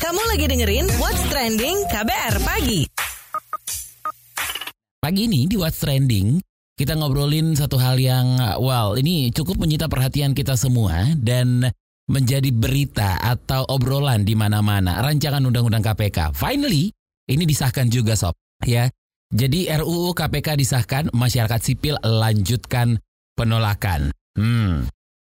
Kamu lagi dengerin What's Trending KBR Pagi. Pagi ini di What's Trending, kita ngobrolin satu hal yang, well, ini cukup menyita perhatian kita semua dan menjadi berita atau obrolan di mana-mana. Rancangan Undang-Undang KPK. Finally, ini disahkan juga sob. Ya, jadi RUU KPK disahkan, masyarakat sipil lanjutkan penolakan. Hmm.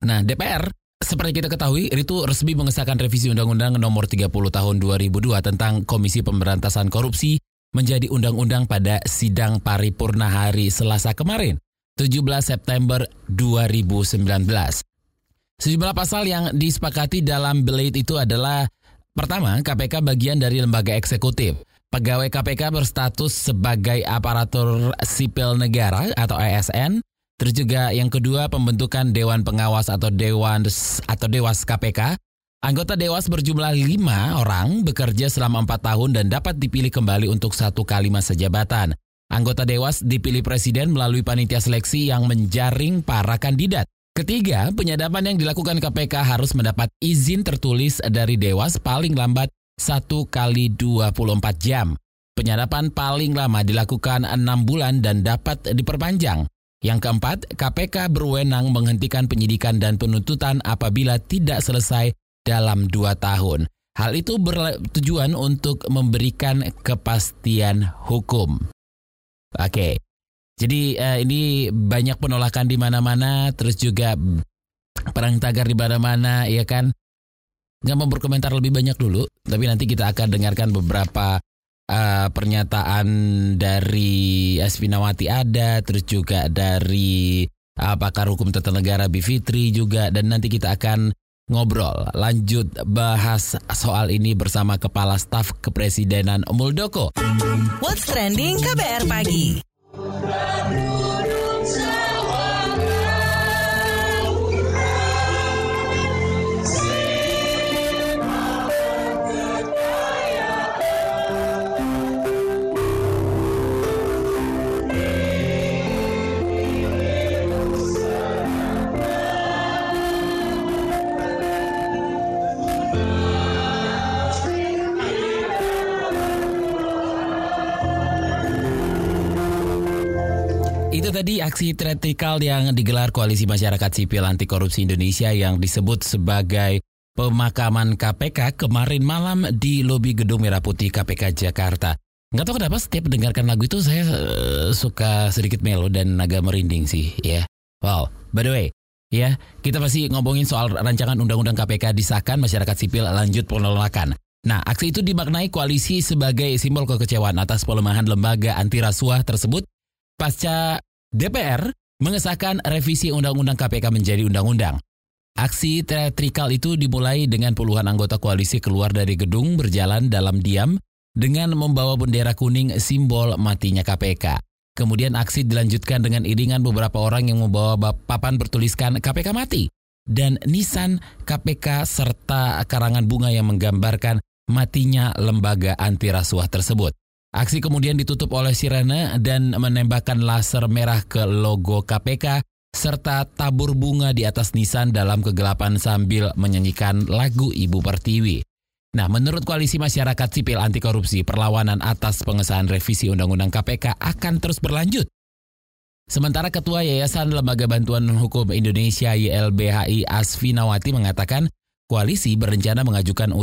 Nah, DPR seperti kita ketahui, itu resmi mengesahkan revisi Undang-Undang Nomor 30 Tahun 2002 tentang Komisi Pemberantasan Korupsi menjadi undang-undang pada sidang paripurna hari Selasa kemarin, 17 September 2019. Sejumlah pasal yang disepakati dalam Blade itu adalah pertama, KPK bagian dari lembaga eksekutif. Pegawai KPK berstatus sebagai aparatur sipil negara atau ASN. Terus juga yang kedua pembentukan Dewan Pengawas atau Dewan atau Dewas KPK Anggota Dewas berjumlah lima orang bekerja selama empat tahun dan dapat dipilih kembali untuk satu kali masa jabatan. Anggota Dewas dipilih Presiden melalui panitia seleksi yang menjaring para kandidat. Ketiga, penyadapan yang dilakukan KPK harus mendapat izin tertulis dari Dewas paling lambat satu kali 24 jam. Penyadapan paling lama dilakukan enam bulan dan dapat diperpanjang. Yang keempat, KPK berwenang menghentikan penyidikan dan penuntutan apabila tidak selesai dalam dua tahun. Hal itu bertujuan untuk memberikan kepastian hukum. Oke, jadi uh, ini banyak penolakan di mana-mana, terus juga perang tagar di mana-mana, ya kan? Nggak mau berkomentar lebih banyak dulu, tapi nanti kita akan dengarkan beberapa uh, pernyataan dari Asfinawati ada, terus juga dari uh, pakar hukum tata negara Bivitri juga, dan nanti kita akan ngobrol lanjut bahas soal ini bersama Kepala Staf Kepresidenan Muldoko. What's trending KBR pagi? Itu tadi aksi teatrikal yang digelar Koalisi Masyarakat Sipil Anti Korupsi Indonesia yang disebut sebagai pemakaman KPK kemarin malam di lobi Gedung Merah Putih KPK Jakarta. Nggak tahu kenapa setiap mendengarkan lagu itu saya uh, suka sedikit melo dan agak merinding sih ya. Wow, by the way, ya kita masih ngomongin soal rancangan Undang-Undang KPK disahkan masyarakat sipil lanjut penolakan. Nah, aksi itu dimaknai koalisi sebagai simbol kekecewaan atas pelemahan lembaga anti rasuah tersebut pasca DPR mengesahkan revisi Undang-Undang KPK menjadi undang-undang. Aksi teatrikal itu dimulai dengan puluhan anggota koalisi keluar dari gedung berjalan dalam diam dengan membawa bendera kuning simbol matinya KPK. Kemudian aksi dilanjutkan dengan iringan beberapa orang yang membawa papan bertuliskan KPK mati dan nisan KPK serta karangan bunga yang menggambarkan matinya lembaga anti rasuah tersebut. Aksi kemudian ditutup oleh sirene dan menembakkan laser merah ke logo KPK serta tabur bunga di atas nisan dalam kegelapan sambil menyanyikan lagu Ibu Pertiwi. Nah, menurut Koalisi Masyarakat Sipil Anti Korupsi, perlawanan atas pengesahan revisi Undang-Undang KPK akan terus berlanjut. Sementara Ketua Yayasan Lembaga Bantuan Hukum Indonesia YLBHI Asfinawati mengatakan koalisi berencana mengajukan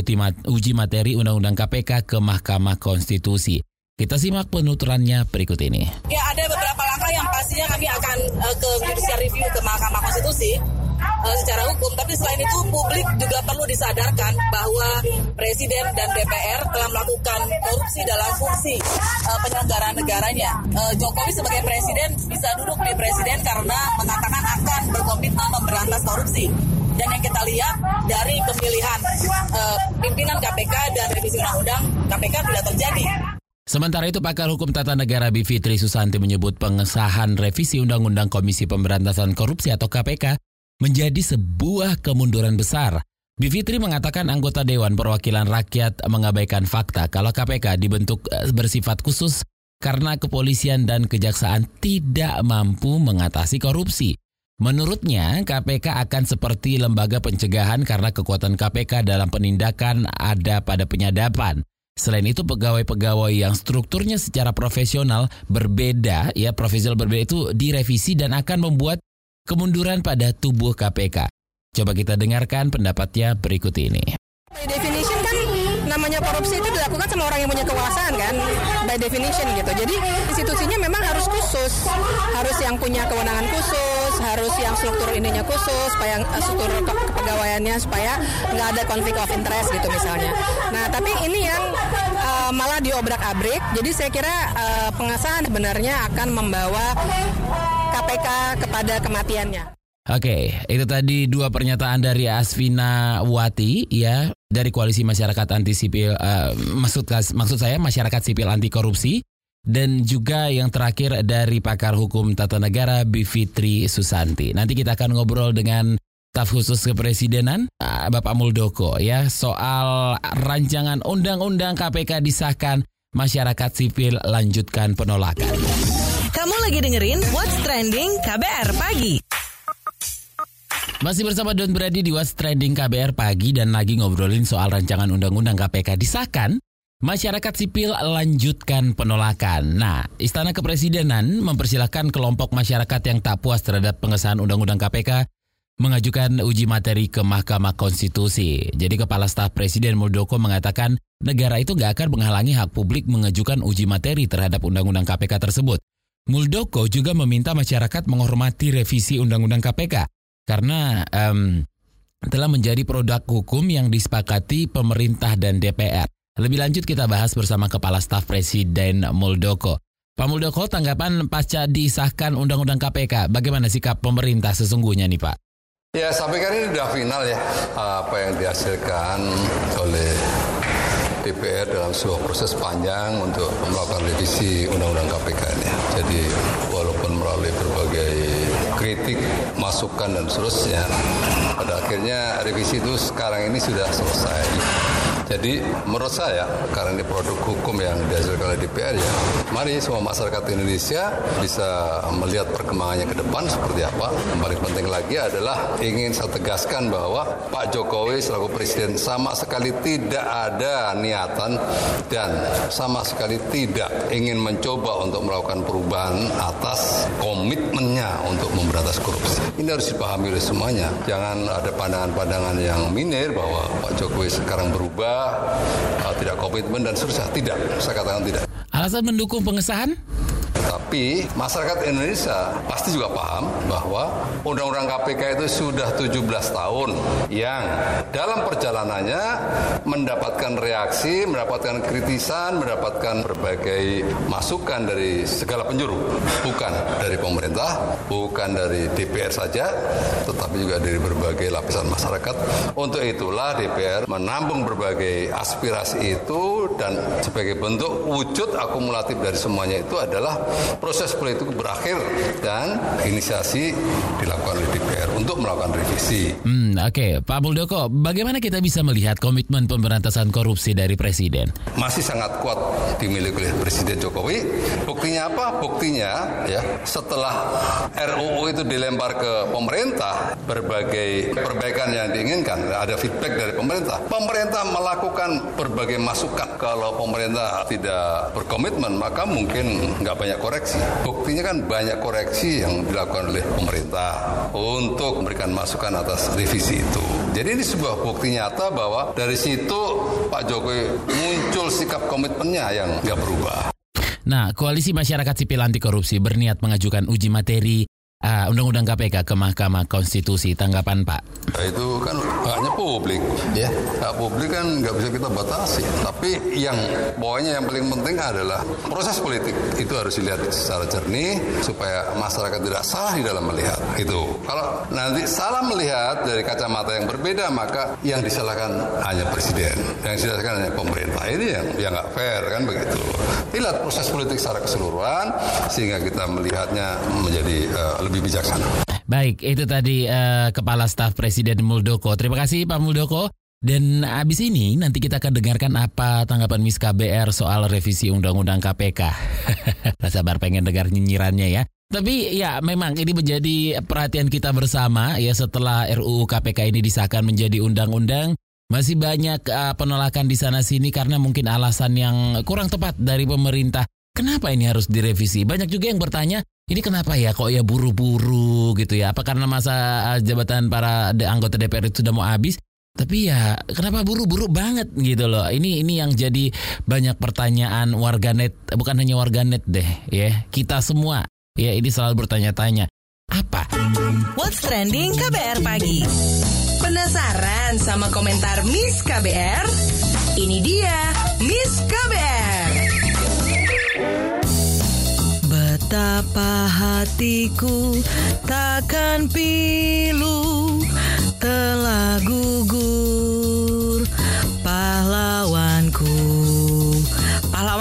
uji materi Undang-Undang KPK ke Mahkamah Konstitusi. Kita simak penuturannya berikut ini. Ya ada beberapa langkah yang pastinya kami akan uh, ke judicial review ke Mahkamah Konstitusi uh, secara hukum. Tapi selain itu publik juga perlu disadarkan bahwa Presiden dan DPR telah melakukan korupsi dalam fungsi uh, penyelenggaraan negaranya. Uh, Jokowi sebagai Presiden bisa duduk di Presiden karena mengatakan akan berkomitmen memberantas korupsi. Dan yang kita lihat dari pemilihan uh, pimpinan KPK dan revisi undang-undang KPK tidak terjadi. Sementara itu pakar hukum tata negara Bivitri Susanti menyebut pengesahan revisi Undang-Undang Komisi Pemberantasan Korupsi atau KPK menjadi sebuah kemunduran besar. Bivitri mengatakan anggota Dewan Perwakilan Rakyat mengabaikan fakta kalau KPK dibentuk eh, bersifat khusus karena kepolisian dan kejaksaan tidak mampu mengatasi korupsi. Menurutnya, KPK akan seperti lembaga pencegahan karena kekuatan KPK dalam penindakan ada pada penyadapan. Selain itu, pegawai-pegawai yang strukturnya secara profesional berbeda, ya profesional berbeda itu direvisi dan akan membuat kemunduran pada tubuh KPK. Coba kita dengarkan pendapatnya berikut ini. By definition kan namanya korupsi itu dilakukan sama orang yang punya kekuasaan kan? By definition gitu. Jadi institusinya memang harus khusus. Harus yang punya kewenangan khusus harus yang struktur ininya khusus supaya uh, struktur ke kepegawaiannya supaya nggak ada konflik of interest gitu misalnya. Nah tapi ini yang uh, malah diobrak abrik jadi saya kira uh, pengesahan sebenarnya akan membawa KPK kepada kematiannya Oke, itu tadi dua pernyataan dari Asvina Wati ya dari Koalisi Masyarakat Anti Sipil uh, maksud maksud saya masyarakat sipil anti korupsi dan juga yang terakhir dari pakar hukum tata negara Bivitri Susanti. Nanti kita akan ngobrol dengan staf khusus kepresidenan uh, Bapak Muldoko ya soal rancangan undang-undang KPK disahkan masyarakat sipil lanjutkan penolakan. Kamu lagi dengerin What's Trending KBR pagi. Masih bersama Don Brady di What's Trending KBR pagi dan lagi ngobrolin soal rancangan undang-undang KPK disahkan. Masyarakat sipil lanjutkan penolakan. Nah, Istana Kepresidenan mempersilahkan kelompok masyarakat yang tak puas terhadap pengesahan undang-undang KPK mengajukan uji materi ke Mahkamah Konstitusi. Jadi Kepala Staf Presiden Muldoko mengatakan negara itu gak akan menghalangi hak publik mengajukan uji materi terhadap undang-undang KPK tersebut. Muldoko juga meminta masyarakat menghormati revisi undang-undang KPK karena um, telah menjadi produk hukum yang disepakati pemerintah dan DPR. Lebih lanjut kita bahas bersama Kepala Staf Presiden Muldoko. Pak Muldoko, tanggapan pasca disahkan Undang-Undang KPK, bagaimana sikap pemerintah sesungguhnya nih Pak? Ya sampai kali ini sudah final ya apa yang dihasilkan oleh DPR dalam sebuah proses panjang untuk melakukan revisi Undang-Undang KPK ini. Jadi walaupun melalui berbagai kritik, masukan dan seterusnya, pada akhirnya revisi itu sekarang ini sudah selesai. Jadi menurut saya karena ini produk hukum yang dihasilkan oleh DPR ya, mari semua masyarakat Indonesia bisa melihat perkembangannya ke depan seperti apa. Yang paling penting lagi adalah ingin saya tegaskan bahwa Pak Jokowi selaku presiden sama sekali tidak ada niatan dan sama sekali tidak ingin mencoba untuk melakukan perubahan atas komitmennya untuk memberantas korupsi. Ini harus dipahami oleh semuanya. Jangan ada pandangan-pandangan yang minir bahwa Pak Jokowi sekarang berubah tidak komitmen dan seterusnya. Tidak, saya katakan tidak. Alasan mendukung pengesahan? Tapi masyarakat Indonesia pasti juga paham bahwa Undang-Undang KPK itu sudah 17 tahun yang dalam perjalanannya mendapatkan reaksi, mendapatkan kritisan, mendapatkan berbagai masukan dari segala penjuru. Bukan dari pemerintah, bukan dari DPR saja, tetapi juga dari berbagai lapisan masyarakat. Untuk itulah DPR menampung berbagai aspirasi itu dan sebagai bentuk wujud akumulatif dari semuanya itu adalah proses politik berakhir dan inisiasi dilakukan oleh DPR untuk melakukan revisi. Hmm, oke, okay. Pak Muldoko, bagaimana kita bisa melihat komitmen pemberantasan korupsi dari Presiden? Masih sangat kuat dimiliki oleh Presiden Jokowi. Buktinya apa? Buktinya ya setelah RUU itu dilempar ke pemerintah, berbagai perbaikan yang diinginkan, ada feedback dari pemerintah. Pemerintah melakukan berbagai masukan. Kalau pemerintah tidak berkomitmen, maka mungkin nggak banyak koreksi. Buktinya kan banyak koreksi yang dilakukan oleh pemerintah untuk memberikan masukan atas revisi itu. Jadi ini sebuah bukti nyata bahwa dari situ Pak Jokowi muncul sikap komitmennya yang nggak berubah. Nah, Koalisi Masyarakat Sipil Anti Korupsi berniat mengajukan uji materi uh, Undang-Undang KPK ke Mahkamah Konstitusi. Tanggapan Pak? Nah, itu kan haknya publik, ya. Hak publik kan nggak bisa kita batasi. Tapi yang pokoknya yang paling penting adalah proses politik itu harus dilihat secara jernih supaya masyarakat tidak salah di dalam melihat. Itu. Kalau nanti salah melihat dari kacamata yang berbeda, maka yang disalahkan hanya presiden, yang disalahkan hanya pemerintah. Ini yang yang nggak fair kan begitu. Lihat proses politik secara keseluruhan sehingga kita melihatnya menjadi uh, lebih lebih bijaksana. Baik, itu tadi uh, Kepala Staf Presiden Muldoko. Terima kasih Pak Muldoko. Dan abis ini nanti kita akan dengarkan apa tanggapan Miss KBR soal revisi Undang-Undang KPK. Sabar pengen dengar nyinyirannya ya. Tapi ya memang ini menjadi perhatian kita bersama ya setelah RUU KPK ini disahkan menjadi undang-undang masih banyak uh, penolakan di sana sini karena mungkin alasan yang kurang tepat dari pemerintah. Kenapa ini harus direvisi? Banyak juga yang bertanya, ini kenapa ya kok ya buru-buru gitu ya? Apa karena masa uh, jabatan para anggota DPR itu sudah mau habis? Tapi ya kenapa buru-buru banget gitu loh. Ini ini yang jadi banyak pertanyaan warganet, bukan hanya warganet deh ya. Kita semua Ya ini selalu bertanya-tanya, apa? What's trending KBR pagi? Penasaran sama komentar Miss KBR? Ini dia Miss KBR. Betapa hatiku takkan pilu telah gugur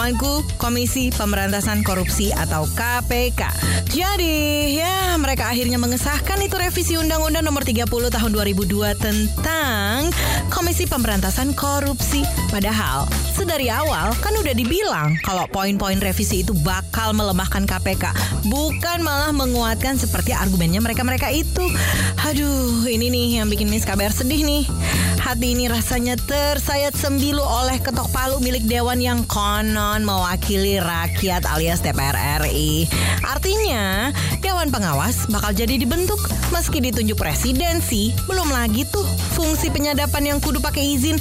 pahlawanku Komisi Pemberantasan Korupsi atau KPK. Jadi ya mereka akhirnya mengesahkan itu revisi Undang-Undang Nomor 30 Tahun 2002 tentang Komisi Pemberantasan Korupsi. Padahal sedari awal kan udah dibilang kalau poin-poin revisi itu bakal melemahkan KPK, bukan malah menguatkan seperti argumennya mereka-mereka itu. Aduh, ini nih yang bikin Miss KBR sedih nih. Hati ini rasanya tersayat sembilu oleh ketok palu milik dewan yang konon mewakili rakyat alias DPR RI. Artinya, dewan pengawas bakal jadi dibentuk meski ditunjuk presiden sih. Belum lagi tuh fungsi penyadapan yang kudu pakai izin.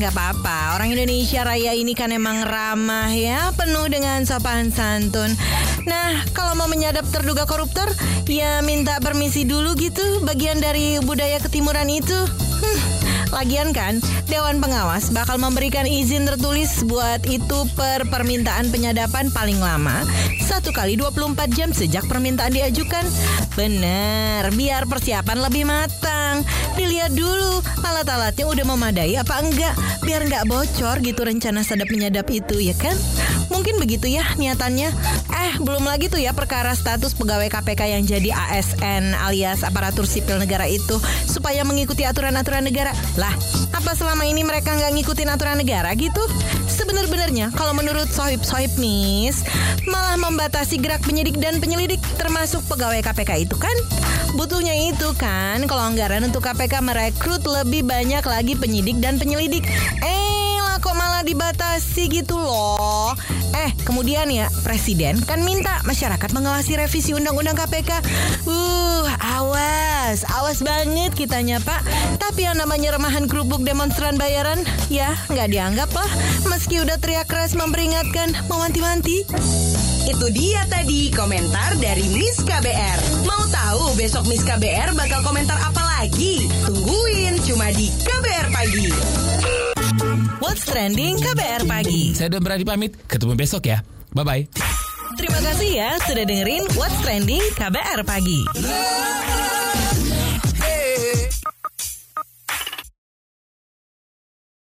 Nggak apa-apa, orang Indonesia Raya ini kan emang ramah ya, penuh dengan sopan santun. Nah, kalau mau menyadap terduga koruptor, ya minta permisi dulu gitu, bagian dari budaya ketimuran itu. Huh. Lagian kan, Dewan Pengawas bakal memberikan izin tertulis buat itu per permintaan penyadapan paling lama satu kali 24 jam sejak permintaan diajukan. Bener, biar persiapan lebih matang. Dilihat dulu alat-alatnya udah memadai apa enggak, biar nggak bocor gitu rencana sadap menyadap itu ya kan? Mungkin begitu ya niatannya. Eh, belum lagi tuh ya perkara status pegawai KPK yang jadi ASN alias aparatur sipil negara itu supaya mengikuti aturan-aturan negara. Lah, apa selama ini mereka nggak ngikutin aturan negara gitu? Sebenar-benarnya, kalau menurut sohib-sohib Miss, malah membatasi gerak penyidik dan penyelidik termasuk pegawai KPK itu kan? Butuhnya itu kan, kalau anggaran untuk KPK merekrut lebih banyak lagi penyidik dan penyelidik. Eh, kok malah dibatasi gitu loh. Eh, kemudian ya, Presiden kan minta masyarakat mengawasi revisi Undang-Undang KPK. Uh, awas, awas banget kitanya Pak. Tapi yang namanya remahan kerupuk demonstran bayaran, ya nggak dianggap lah. Meski udah teriak keras memperingatkan, mewanti-wanti. Itu dia tadi komentar dari Miss KBR. Mau tahu besok Miss KBR bakal komentar apa lagi? Tungguin cuma di KBR Pagi. What's Trending KBR Pagi. Saya Don Brady pamit, ketemu besok ya. Bye-bye. Terima kasih ya sudah dengerin What's Trending KBR Pagi.